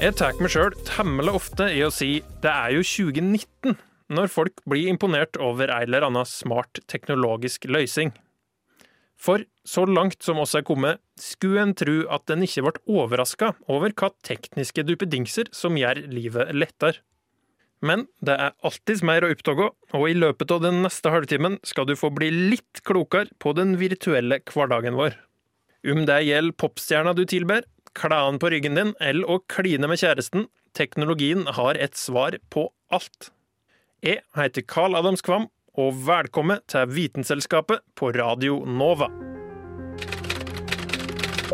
Jeg tar meg sjøl temmelig ofte i å si det er jo 2019, når folk blir imponert over ei eller anna smart teknologisk løysing. For så langt som oss er kommet, skulle en tru at en ikke ble overraska over hva tekniske duppedingser som gjør livet lettere. Men det er alltids mer å oppdage, og i løpet av den neste halvtimen skal du få bli litt klokere på den virtuelle hverdagen vår. Om det gjelder popstjerna du tilber, klærne på ryggen din eller å kline med kjæresten, teknologien har et svar på alt. Jeg heter Carl Adams Kvam, og velkommen til Vitenselskapet på Radio Nova.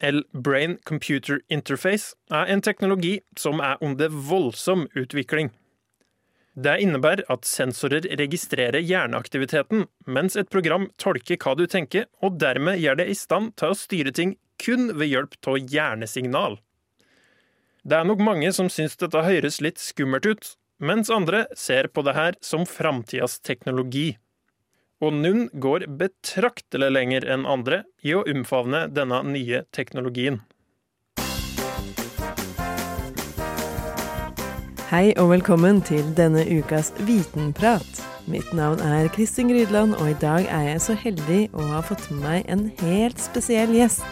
eller Brain Computer Interface, er en teknologi som er under voldsom utvikling. Det innebærer at sensorer registrerer hjerneaktiviteten, mens et program tolker hva du tenker, og dermed gjør det i stand til å styre ting kun ved hjelp av hjernesignal. Det er nok mange som syns dette høres litt skummelt ut, mens andre ser på det her som framtidas teknologi. Og NUNN går betraktelig lenger enn andre i å omfavne denne nye teknologien. Hei og velkommen til denne ukas Vitenprat. Mitt navn er Kristin Grydland, og i dag er jeg så heldig å ha fått med meg en helt spesiell gjest.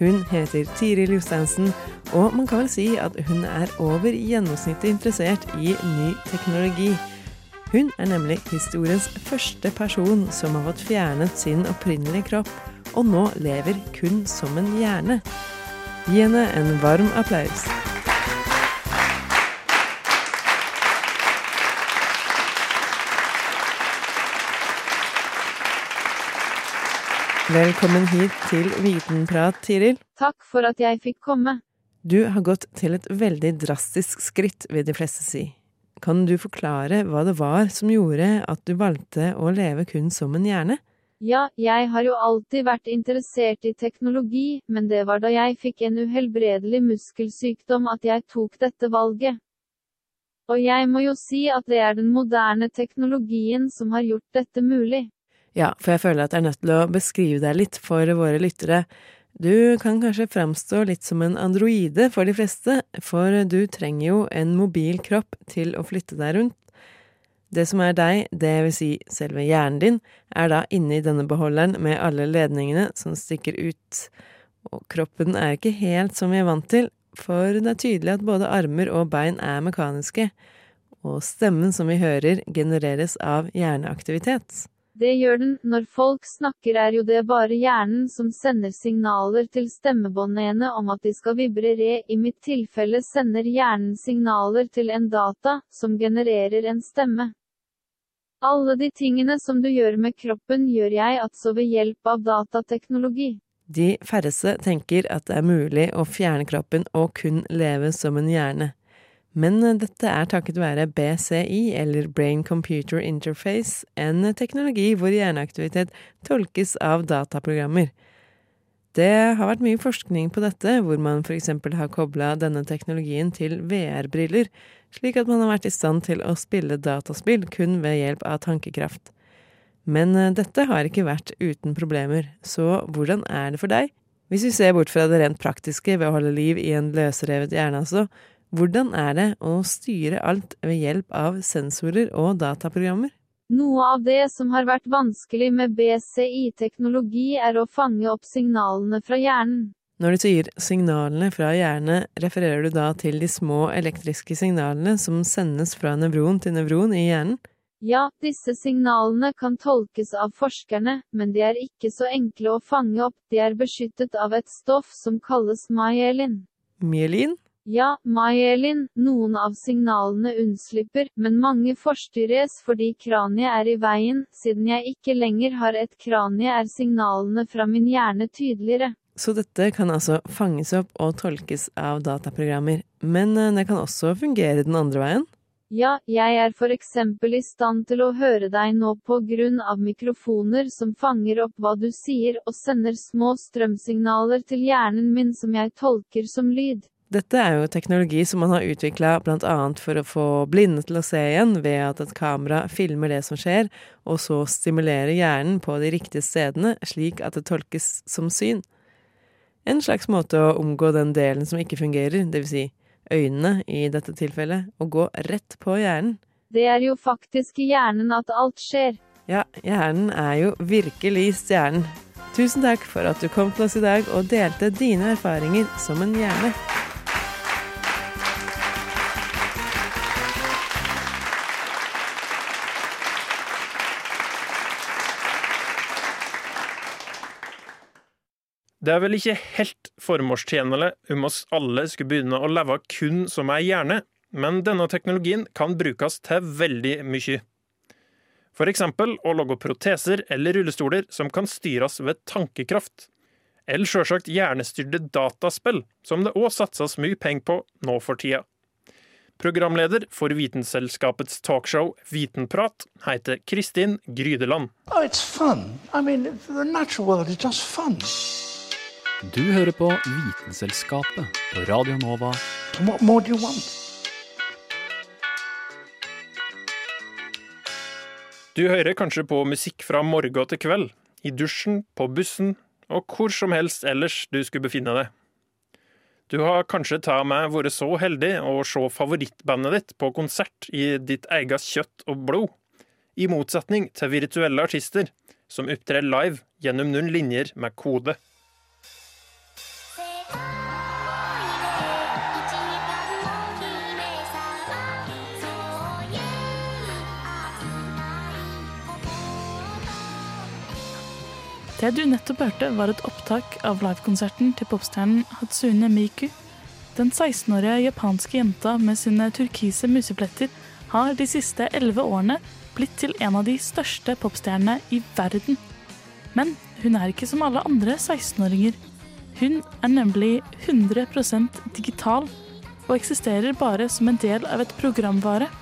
Hun heter Tiril Josteinsen, og man kan vel si at hun er over gjennomsnittet interessert i ny teknologi. Hun er nemlig historiens første person som har fått fjernet sin opprinnelige kropp, og nå lever kun som en hjerne. Gi henne en varm applaus. Velkommen hit til Vitenprat, Tiril. Takk for at jeg fikk komme. Du har gått til et veldig drastisk skritt, vil de fleste si. Kan du forklare hva det var som gjorde at du valgte å leve kun som en hjerne? Ja, jeg har jo alltid vært interessert i teknologi, men det var da jeg fikk en uhelbredelig muskelsykdom at jeg tok dette valget. Og jeg må jo si at det er den moderne teknologien som har gjort dette mulig. Ja, for jeg føler at jeg er nødt til å beskrive deg litt for våre lyttere. Du kan kanskje framstå litt som en androide for de fleste, for du trenger jo en mobil kropp til å flytte deg rundt. Det som er deg, det vil si selve hjernen din, er da inni denne beholderen med alle ledningene som stikker ut. Og kroppen er ikke helt som vi er vant til, for det er tydelig at både armer og bein er mekaniske, og stemmen som vi hører, genereres av hjerneaktivitet. Det gjør den, når folk snakker er jo det bare hjernen som sender signaler til stemmebåndene om at de skal vibrere, i mitt tilfelle sender hjernen signaler til en data, som genererer en stemme. Alle de tingene som du gjør med kroppen gjør jeg altså ved hjelp av datateknologi. De færreste tenker at det er mulig å fjerne kroppen og kun leve som en hjerne. Men dette er takket være BCI, eller Brain Computer Interface, en teknologi hvor hjerneaktivitet tolkes av dataprogrammer. Det har vært mye forskning på dette, hvor man eksempel har kobla denne teknologien til VR-briller, slik at man har vært i stand til å spille dataspill kun ved hjelp av tankekraft. Men dette har ikke vært uten problemer, så hvordan er det for deg? Hvis vi ser bort fra det rent praktiske ved å holde liv i en løsrevet hjerne, altså, hvordan er det å styre alt ved hjelp av sensorer og dataprogrammer? Noe av det som har vært vanskelig med BCI-teknologi er å fange opp signalene fra hjernen. Når du sier signalene fra hjernen, refererer du da til de små elektriske signalene som sendes fra nevron til nevron i hjernen? Ja, disse signalene kan tolkes av forskerne, men de er ikke så enkle å fange opp, de er beskyttet av et stoff som kalles myelin. Myelin? Ja, myelin, noen av signalene unnslipper, men mange forstyrres fordi kraniet er i veien, siden jeg ikke lenger har et kranie er signalene fra min hjerne tydeligere. Så dette kan altså fanges opp og tolkes av dataprogrammer, men eh, det kan også fungere den andre veien? Ja, jeg er for eksempel i stand til å høre deg nå på grunn av mikrofoner som fanger opp hva du sier og sender små strømsignaler til hjernen min som jeg tolker som lyd. Dette er jo teknologi som man har utvikla annet for å få blinde til å se igjen ved at et kamera filmer det som skjer, og så stimulerer hjernen på de riktige stedene slik at det tolkes som syn. En slags måte å omgå den delen som ikke fungerer, dvs. Si øynene i dette tilfellet, og gå rett på hjernen. Det er jo faktisk i hjernen at alt skjer. Ja, hjernen er jo virkelig stjernen. Tusen takk for at du kom til oss i dag og delte dine erfaringer som en hjerne. Det er vel ikke helt formålstjenlig om oss alle skulle begynne å leve kun som ei hjerne, men denne teknologien kan brukes til veldig mye. For eksempel å lage proteser eller rullestoler som kan styres ved tankekraft. Eller sjølsagt hjernestyrte dataspill, som det òg satses mye penger på nå for tida. Programleder for Vitenselskapets talkshow Vitenprat heter Kristin Grydeland. Oh, it's fun. I mean, the natural world. Du hører på Vitenselskapet på Radio Nova. What more do you want? Du hører kanskje på musikk fra morgen til kveld, i dusjen, på bussen og hvor som helst ellers du skulle befinne deg. Du har kanskje ta meg vært så heldig å se favorittbandet ditt på konsert i ditt eget kjøtt og blod, i motsetning til virtuelle artister som opptrer live gjennom noen linjer med kode. Det du nettopp hørte, var et opptak av livekonserten til popstjernen Hatsune Miku. Den 16-årige japanske jenta med sine turkise musepletter har de siste elleve årene blitt til en av de største popstjernene i verden. Men hun er ikke som alle andre 16-åringer. Hun er nemlig 100% digital og eksisterer bare som en del av et programvare.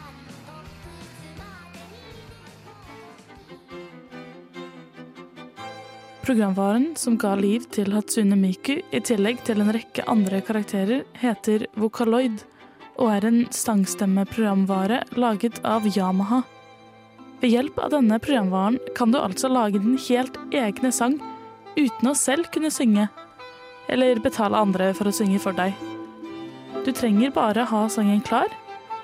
Programvaren som ga liv til Hatsune Miku, i tillegg til en rekke andre karakterer, heter Vocaloid og er en sangstemmeprogramvare laget av Yamaha. Ved hjelp av denne programvaren kan du altså lage din helt egne sang uten å selv kunne synge, eller betale andre for å synge for deg. Du trenger bare ha sangen klar,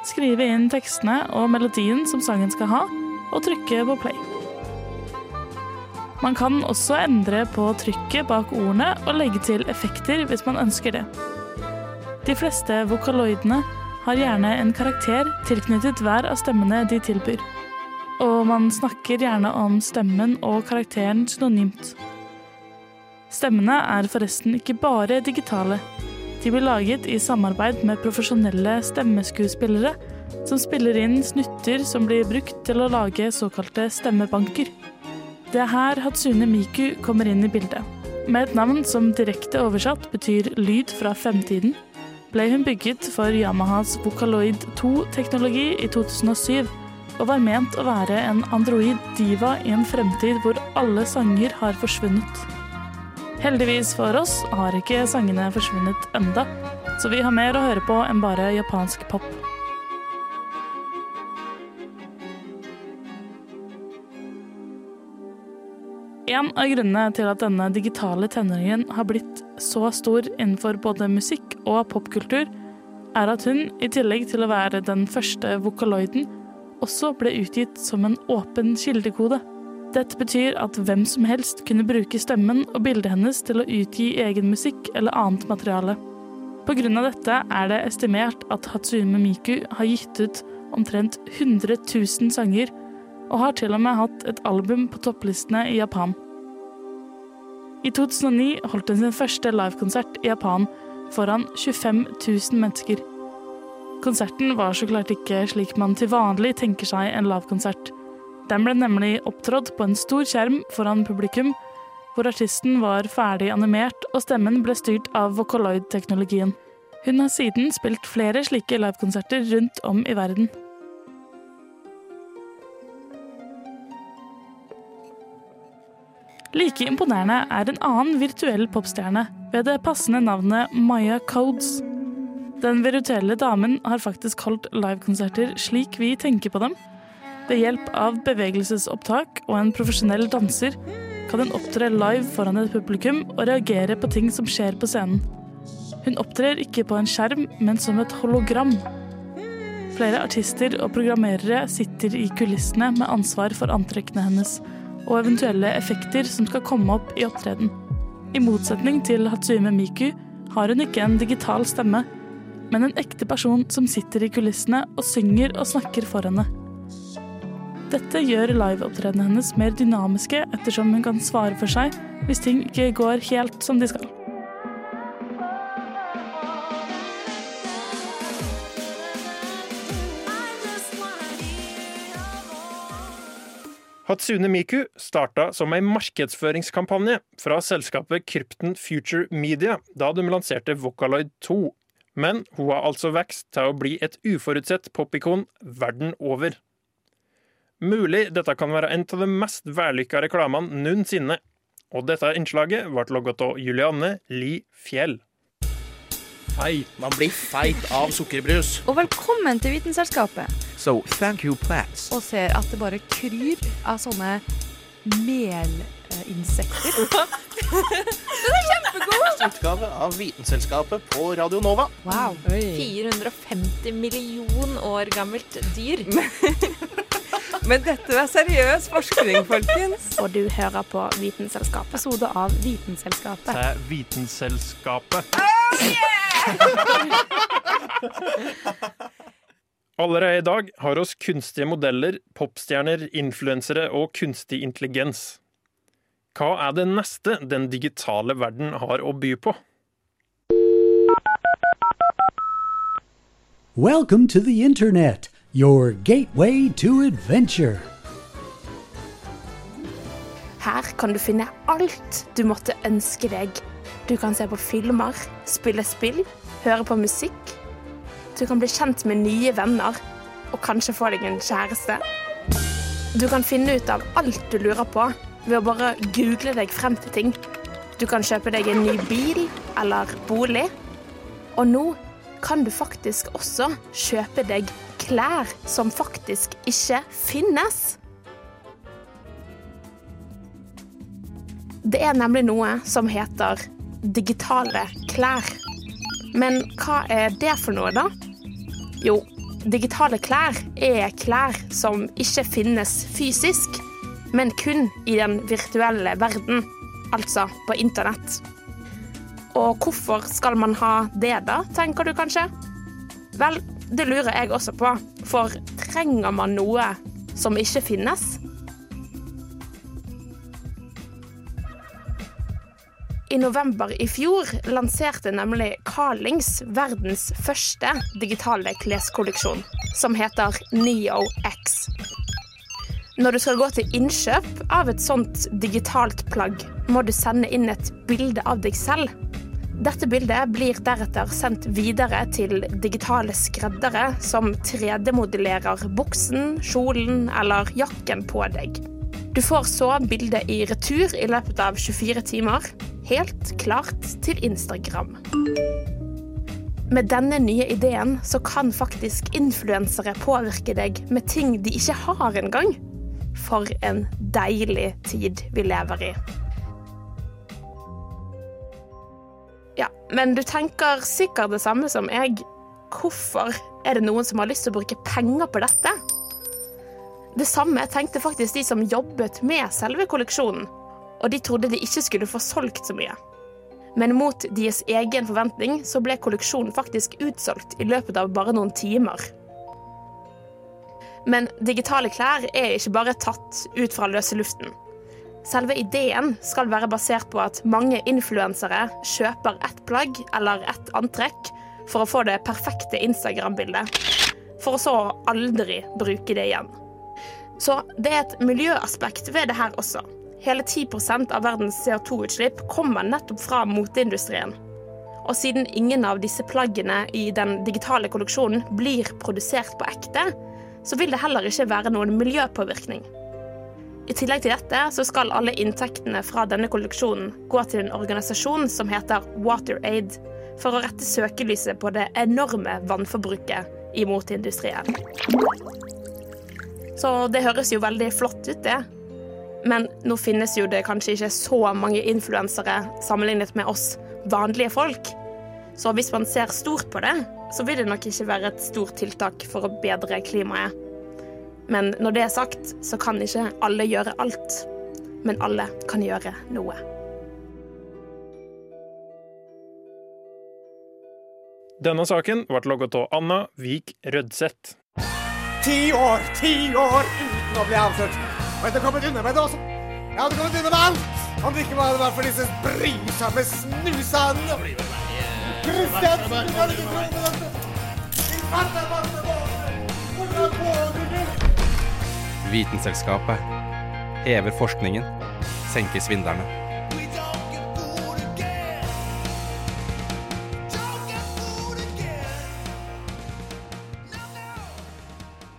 skrive inn tekstene og melodien som sangen skal ha, og trykke på play. Man kan også endre på trykket bak ordene og legge til effekter hvis man ønsker det. De fleste vokaloidene har gjerne en karakter tilknyttet hver av stemmene de tilbyr. Og man snakker gjerne om stemmen og karakteren synonymt. Stemmene er forresten ikke bare digitale. De blir laget i samarbeid med profesjonelle stemmeskuespillere som spiller inn snutter som blir brukt til å lage såkalte stemmebanker. Det er her Hatsune Miku kommer inn i bildet. Med et navn som direkte oversatt betyr lyd fra fremtiden, ble hun bygget for Yamahas Vocaloid 2-teknologi i 2007, og var ment å være en android diva i en fremtid hvor alle sanger har forsvunnet. Heldigvis for oss har ikke sangene forsvunnet enda, så vi har mer å høre på enn bare japansk pop. En av grunnene til at denne digitale tenåringen har blitt så stor innenfor både musikk og popkultur, er at hun, i tillegg til å være den første vokaloiden, også ble utgitt som en åpen kildekode. Dette betyr at hvem som helst kunne bruke stemmen og bildet hennes til å utgi egen musikk eller annet materiale. Av dette er det estimert at Hatsune Miku har gitt ut omtrent 100 000 sanger og har til og med hatt et album på topplistene i Japan. I 2009 holdt hun sin første livekonsert i Japan foran 25 000 mennesker. Konserten var så klart ikke slik man til vanlig tenker seg en livekonsert. Den ble nemlig opptrådt på en stor skjerm foran publikum, hvor artisten var ferdig animert og stemmen ble styrt av Vocaloid-teknologien. Hun har siden spilt flere slike livekonserter rundt om i verden. Like imponerende er en annen virtuell popstjerne ved det passende navnet Maya Codes. Den virtuelle damen har faktisk holdt livekonserter slik vi tenker på dem. Ved hjelp av bevegelsesopptak og en profesjonell danser kan hun opptre live foran et publikum og reagere på ting som skjer på scenen. Hun opptrer ikke på en skjerm, men som et hologram. Flere artister og programmerere sitter i kulissene med ansvar for antrekkene hennes og eventuelle effekter som skal komme opp i opptreden. I motsetning til Hatsume Miku har hun ikke en digital stemme, men en ekte person som sitter i kulissene og synger og snakker for henne. Dette gjør liveopptredenene hennes mer dynamiske, ettersom hun kan svare for seg hvis ting ikke går helt som de skal. Hatsune Miku starta som ei markedsføringskampanje fra selskapet Krypton Future Media da de lanserte Vocaloid 2, men hun har altså vokst til å bli et uforutsett popikon verden over. Mulig dette kan være en av de mest vellykka reklamene noensinne, og dette innslaget ble logget av Julianne Li Fjell. Hei, man blir feit av sukkerbrus. Og velkommen til Vitenselskapet. So, thank you, plants. Og ser at det bare kryr av sånne melinsekter. Den er kjempegod! Utgave av Vitenselskapet på Radio Nova. Wow. 450 million år gammelt dyr. Men dette er seriøs forskning, folkens. Og du hører på Vitenselskapet. Episode av Vitenselskapet. Det er Vitenselskapet. Allerede i dag har oss kunstige modeller, popstjerner, influensere og kunstig intelligens. Hva er det neste den digitale verden har å by på? Welcome to the Internet, your gateway to adventure. Her kan du finne alt du måtte ønske deg. Du kan se på filmer, spille spill, høre på musikk. Du kan bli kjent med nye venner, og kanskje få deg en kjæreste. Du kan finne ut av alt du lurer på ved å bare google deg frem til ting. Du kan kjøpe deg en ny bil eller bolig. Og nå kan du faktisk også kjøpe deg klær som faktisk ikke finnes. Det er nemlig noe som heter digitale klær. Men hva er det for noe, da? Jo, digitale klær er klær som ikke finnes fysisk, men kun i den virtuelle verden, altså på internett. Og hvorfor skal man ha det, da, tenker du kanskje? Vel, det lurer jeg også på, for trenger man noe som ikke finnes? I november i fjor lanserte nemlig Carlings verdens første digitale kleskolleksjon, som heter Neo X. Når du skal gå til innkjøp av et sånt digitalt plagg, må du sende inn et bilde av deg selv. Dette bildet blir deretter sendt videre til digitale skreddere som 3D-modellerer buksen, kjolen eller jakken på deg. Du får så bildet i retur i løpet av 24 timer, helt klart til Instagram. Med denne nye ideen så kan faktisk influensere påvirke deg med ting de ikke har engang. For en deilig tid vi lever i. Ja, men du tenker sikkert det samme som jeg. Hvorfor er det noen som har lyst til å bruke penger på dette? Det samme tenkte faktisk de som jobbet med selve kolleksjonen, og de trodde de ikke skulle få solgt så mye. Men mot deres egen forventning så ble kolleksjonen faktisk utsolgt i løpet av bare noen timer. Men digitale klær er ikke bare tatt ut fra løse luften. Selve ideen skal være basert på at mange influensere kjøper ett plagg eller ett antrekk for å få det perfekte Instagram-bildet, for å så aldri bruke det igjen. Så det er et miljøaspekt ved det her også. Hele 10% av verdens CO2-utslipp kommer nettopp fra moteindustrien. Og siden ingen av disse plaggene i den digitale kolleksjonen blir produsert på ekte, så vil det heller ikke være noen miljøpåvirkning. I tillegg til dette så skal alle inntektene fra denne kolleksjonen gå til en organisasjon som heter WaterAid, for å rette søkelyset på det enorme vannforbruket i moteindustrien. Så det høres jo veldig flott ut, det. Men nå finnes jo det kanskje ikke så mange influensere sammenlignet med oss vanlige folk. Så hvis man ser stort på det, så vil det nok ikke være et stort tiltak for å bedre klimaet. Men når det er sagt, så kan ikke alle gjøre alt. Men alle kan gjøre noe. Denne saken ble logget av Anna Vik Rødseth. Ti år, ti år uten å bli avslørt. Og det kommet unna med det også. Jeg hadde kommet unna med alt om det ikke var for disse brysomme snusene. Kristiansen, du kan ikke tro på dette. Din farte masse. Hvordan våger du? Vitenselskapet hever forskningen, senker svindlerne.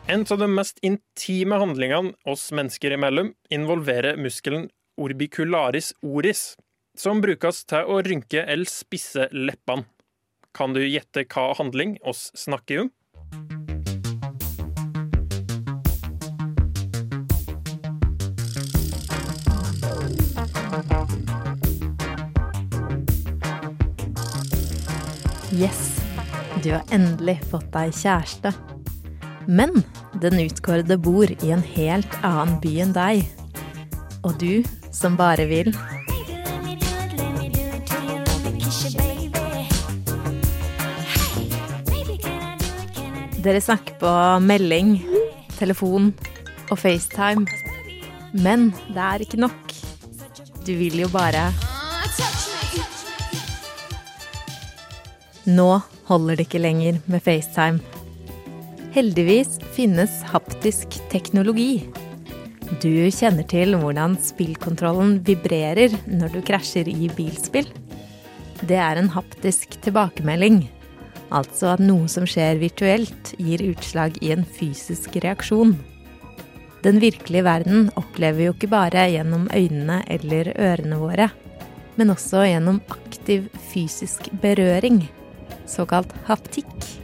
En av de mest intime handlingene oss mennesker imellom involverer muskelen orbicularis oris, som brukes til å rynke eller spisse leppene. Kan du gjette hva handling oss snakker om? Yes, du har endelig fått deg kjæreste. Men den utkårede bor i en helt annen by enn deg. Og du, som bare vil Dere snakker på melding, telefon og FaceTime. Men det er ikke nok. Du vil jo bare Nå holder det ikke lenger med FaceTime. Heldigvis finnes haptisk teknologi. Du kjenner til hvordan spillkontrollen vibrerer når du krasjer i bilspill. Det er en haptisk tilbakemelding. Altså at noe som skjer virtuelt, gir utslag i en fysisk reaksjon. Den virkelige verden opplever vi jo ikke bare gjennom øynene eller ørene våre, men også gjennom aktiv fysisk berøring, såkalt haptikk.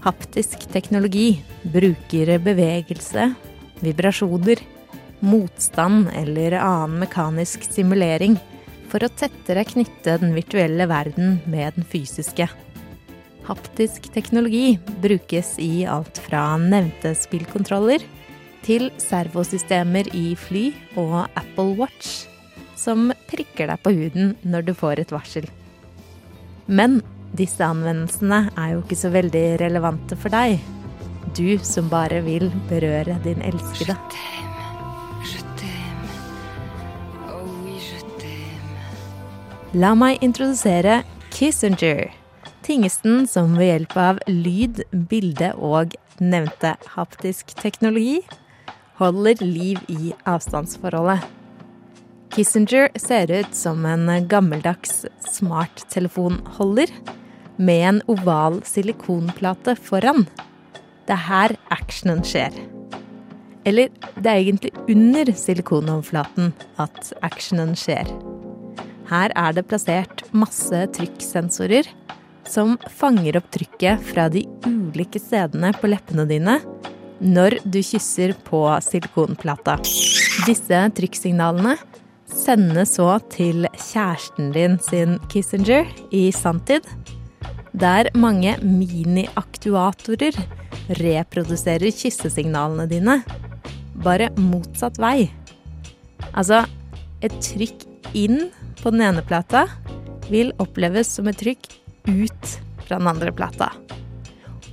Haptisk teknologi bruker bevegelse, vibrasjoner, motstand eller annen mekanisk simulering for å tettere knytte den virtuelle verden med den fysiske. Haptisk teknologi brukes i alt fra nevnte spillkontroller til servosystemer i fly og Apple Watch, som prikker deg på huden når du får et varsel. Men disse anvendelsene er jo ikke så veldig relevante for deg. Du som bare vil berøre din elskede. La meg introdusere Kissinger. Tingesten som ved hjelp av lyd, bilde og nevnte haptisk teknologi holder liv i avstandsforholdet. Kissinger ser ut som en gammeldags smarttelefonholder med en oval silikonplate foran. Det er her actionen skjer. Eller det er egentlig under silikonoverflaten at actionen skjer. Her er det plassert masse trykksensorer som fanger opp trykket fra de ulike stedene på leppene dine når du kysser på silikonplata. Disse trykksignalene sendes så til kjæresten din sin Kissinger i sanntid, der mange mini-aktuatorer reproduserer kyssesignalene dine, bare motsatt vei. Altså, et trykk inn på den ene plata vil oppleves som et trykk ut fra den andre plata.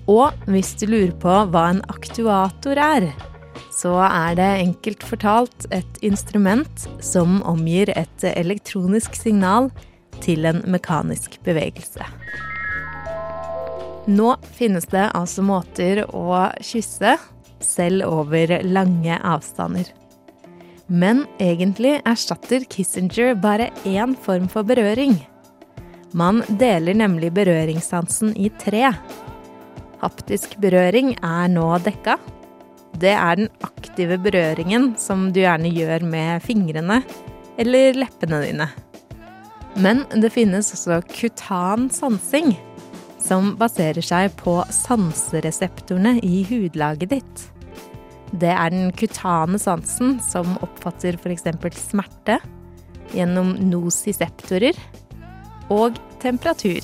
Og hvis du lurer på hva en aktuator er, så er det enkelt fortalt et instrument som omgir et elektronisk signal til en mekanisk bevegelse. Nå finnes det altså måter å kysse, selv over lange avstander. Men egentlig erstatter Kissinger bare én form for berøring. Man deler nemlig berøringssansen i tre. Haptisk berøring er nå dekka. Det er den aktive berøringen som du gjerne gjør med fingrene eller leppene dine. Men det finnes også kutan sansing, som baserer seg på sansereseptorene i hudlaget ditt. Det er den kutane sansen som oppfatter f.eks. smerte gjennom nosiseptorer og temperatur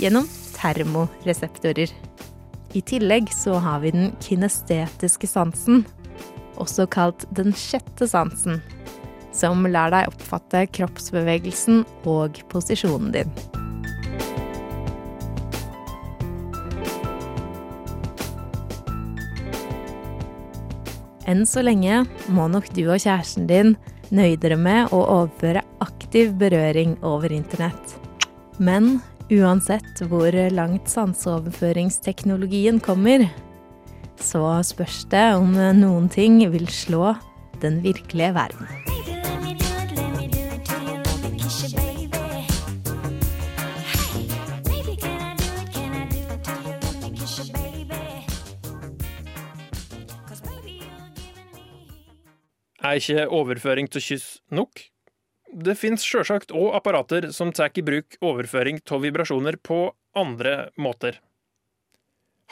gjennom termoreseptorer. I tillegg så har vi den kinestetiske sansen, også kalt den sjette sansen, som lar deg oppfatte kroppsbevegelsen og posisjonen din. Enn så lenge må nok du og kjæresten din nøye dere med å overføre aktiv berøring over internett. Men uansett hvor langt sanseoverføringsteknologien kommer, så spørs det om noen ting vil slå den virkelige verden. Er ikke overføring til kyss nok? Det fins sjølsagt òg apparater som tar i bruk overføring av vibrasjoner på andre måter.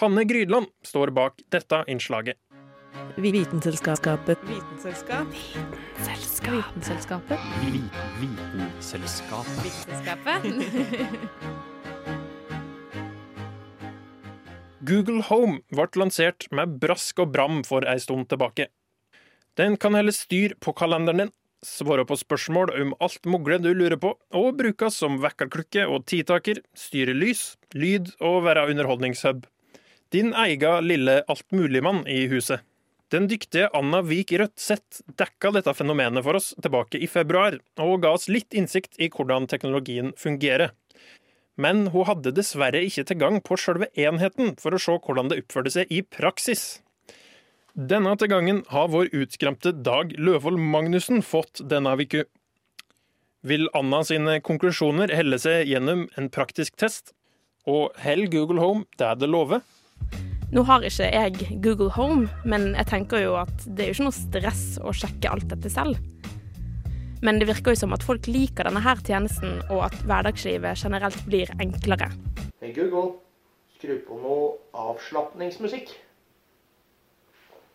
Hanne Grydland står bak dette innslaget. Vitenselskapet. Vitenselskap. Vitenselskapet. Vitenselskapet. Vitenselskapet. Google Home ble lansert med brask og bram for ei stund tilbake. Den kan helle styr på kalenderen din, svare på spørsmål om alt mulig du lurer på, og brukes som vekkerklokke og tidtaker, styre lys, lyd og være underholdningshub. Din egen lille altmuligmann i huset. Den dyktige Anna Vik Rødseth dekka dette fenomenet for oss tilbake i februar, og ga oss litt innsikt i hvordan teknologien fungerer. Men hun hadde dessverre ikke tilgang på sjølve enheten for å se hvordan det oppførte seg i praksis. Denne til gangen har vår utskremte Dag Løvold Magnussen fått denne uka. Vil Anna sine konklusjoner helle seg gjennom en praktisk test? Og hell Google Home det det lover? Nå har ikke jeg Google Home, men jeg tenker jo at det er jo ikke noe stress å sjekke alt dette selv. Men det virker jo som at folk liker denne her tjenesten, og at hverdagslivet generelt blir enklere. Hey Google, skru på noe avslapningsmusikk.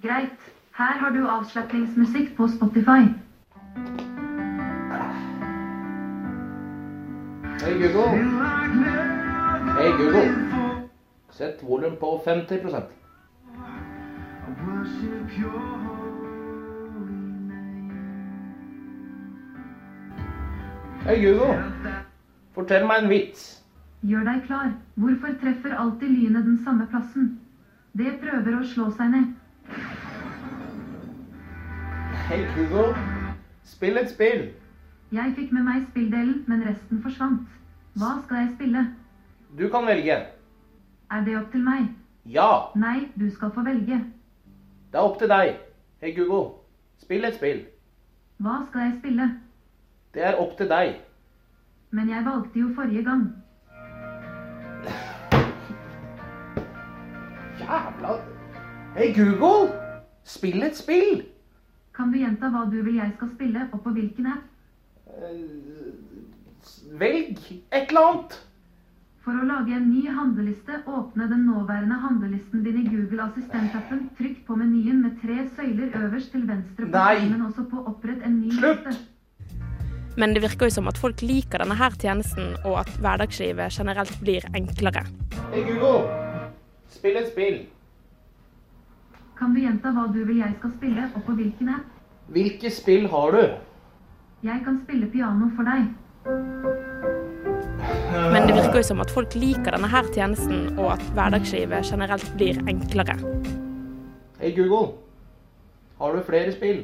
Greit. Her har du avslappingsmusikk på Spotify. Hei Google. Hei Google. Sett volum på 50% Hei Google. Fortell meg en vits. Gjør deg klar. Hvorfor treffer alltid lynet den samme plassen? Det prøver å slå seg ned. Hei Google. Spill et spill. Jeg fikk med meg spilldelen, men resten forsvant. Hva skal jeg spille? Du kan velge. Er det opp til meg? Ja, Nei, du skal få velge. det er opp til deg. Hei Google. Spill et spill. Hva skal jeg spille? Det er opp til deg. Men jeg valgte jo forrige gang. Jævla Hei Google. Spill et spill. Kan du gjenta hva du vil jeg skal spille, og på hvilken app? Velg et eller annet. For å lage en ny handleliste, åpne den nåværende handlelisten din i Google Assistent-appen. Trykk på menyen med tre søyler øverst til venstre på Nei. men også på opprett en ny Slutt! liste. Men det virker jo som at folk liker denne her tjenesten, og at hverdagslivet generelt blir enklere. Hei Google. Spill et spill. Kan du gjenta hva du vil jeg skal spille, og på hvilken app? Hvilke spill har du? Jeg kan spille piano for deg. Men det virker jo som at folk liker denne her tjenesten, og at hverdagslivet generelt blir enklere. Hei, Google. Har du flere spill?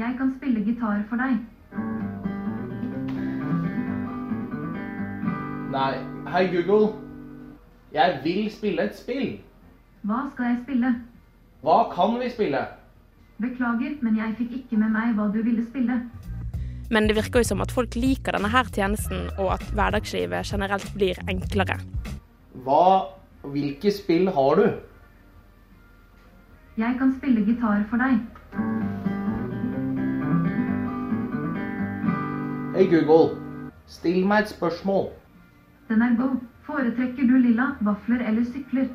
Jeg kan spille gitar for deg. Nei. Hei, Google. Jeg vil spille et spill. Hva skal jeg spille? Hva kan vi spille? Beklager, men jeg fikk ikke med meg hva du ville spille. Men det virker jo som at folk liker denne her tjenesten, og at hverdagslivet generelt blir enklere. Hva Hvilke spill har du? Jeg kan spille gitar for deg. Hei, Google. Still meg et spørsmål. Den er god. Foretrekker du lilla, vafler eller sykler?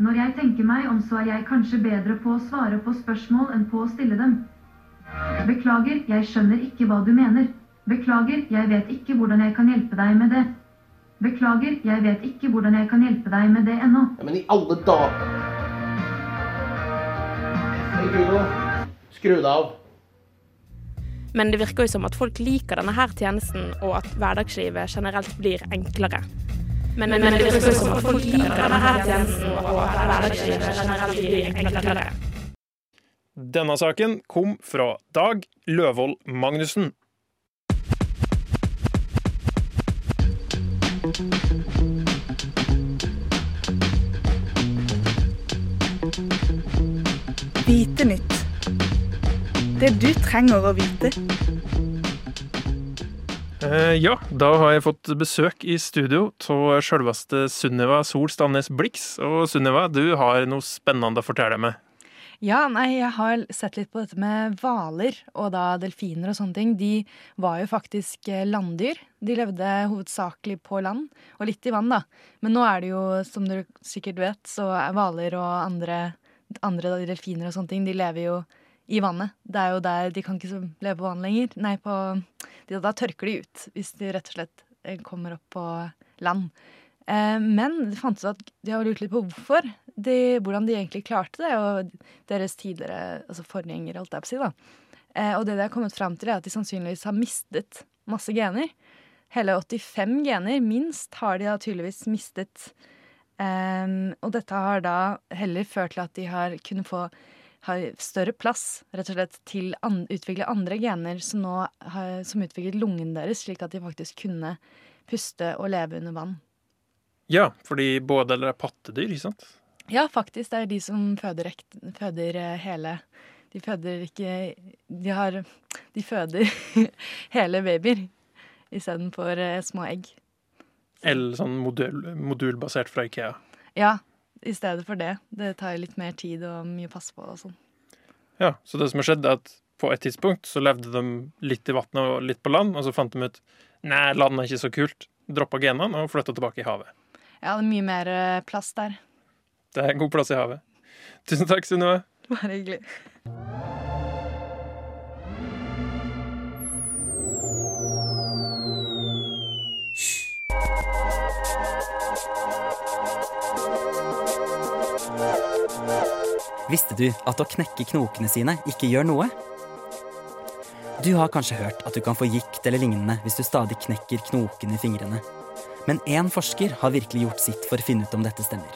Når jeg tenker meg om, så er jeg kanskje bedre på å svare på spørsmål enn på å stille dem. Beklager, jeg skjønner ikke hva du mener. Beklager, jeg vet ikke hvordan jeg kan hjelpe deg med det. Beklager, jeg vet ikke hvordan jeg kan hjelpe deg med det ennå. Ja, men i alle dager Hei, Google. Skru det av. Men det virker jo som at folk liker denne her tjenesten, og at hverdagslivet generelt blir enklere. Men, men, men det virker jo som at folk liker denne her tjenesten, og hverdagslivet generelt blir enklere. Denne saken kom fra Dag Løvold Magnussen. Vite nytt. Det du trenger å vite. Eh, ja, da har jeg fått besøk i studio av sjølveste Sunniva Sol Stamnes Blix. Og Sunniva, du har noe spennende å fortelle meg. Ja, nei, jeg har sett litt på dette med hvaler og da delfiner og sånne ting. De var jo faktisk eh, landdyr. De levde hovedsakelig på land, og litt i vann, da. Men nå er det jo, som dere sikkert vet, så er hvaler og andre, andre delfiner og sånne ting, de lever jo i vannet. Det er jo der De kan ikke leve på vann lenger. Nei, på de, Da tørker de ut, hvis de rett og slett eh, kommer opp på land. Eh, men det fantes at de har lurt litt på hvorfor. De, hvordan de egentlig klarte det, og deres tidligere altså forgjengere, holdt jeg på å si. da. Eh, og det de har kommet fram til, er at de sannsynligvis har mistet masse gener. Hele 85 gener, minst, har de da tydeligvis mistet. Um, og dette har da heller ført til at de har kunnet få har større plass rett og slett til å an utvikle andre gener som nå har, som utviklet lungen deres, slik at de faktisk kunne puste og leve under vann. Ja, fordi både eller er pattedyr, ikke sant? Ja, faktisk. Det er de som føder, føder hele De føder ikke De har De føder hele babyer istedenfor små egg. Eller sånn modul, modulbasert fra Ikea. Ja, i stedet for det. Det tar litt mer tid og mye å passe på og sånn. Ja, så det som har skjedd, er at på et tidspunkt så levde de litt i vannet og litt på land, og så fant de ut nei, land er ikke så kult. Droppa genene og flytta tilbake i havet. Ja, det er mye mer plass der. Det er en god plass i havet. Tusen takk, Sunniva. Bare hyggelig. Visste du at å knekke knokene sine ikke gjør noe? Du har kanskje hørt at du kan få gikt eller lignende hvis du stadig knekker knokene i fingrene. Men én forsker har virkelig gjort sitt for å finne ut om dette stemmer.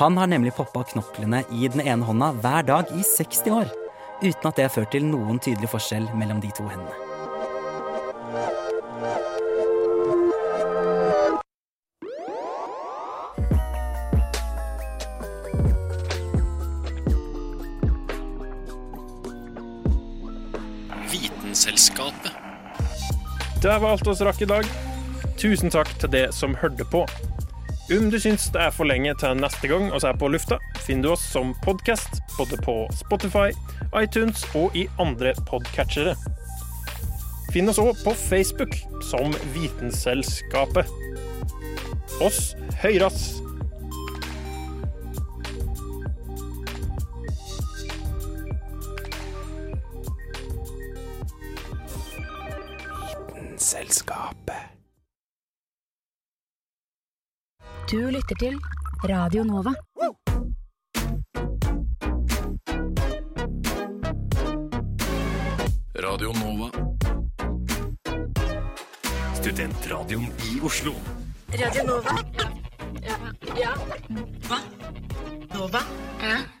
Han har nemlig poppa knoklene i den ene hånda hver dag i 60 år, uten at det har ført til noen tydelig forskjell mellom de to hendene. Vitenselskapet. Det var alt oss rakk i dag. Tusen takk til det som hørte på. Om du syns det er for lenge til neste gang oss er på lufta, finner du oss som podkast både på Spotify, iTunes og i andre podcatchere. Finn oss òg på Facebook som Vitenselskapet. Oss høyras! Du lytter til Radio Nova. Radio Nova. Studentradioen i Oslo. Radio Nova. Ja. ja. Hva? Nova? Ja.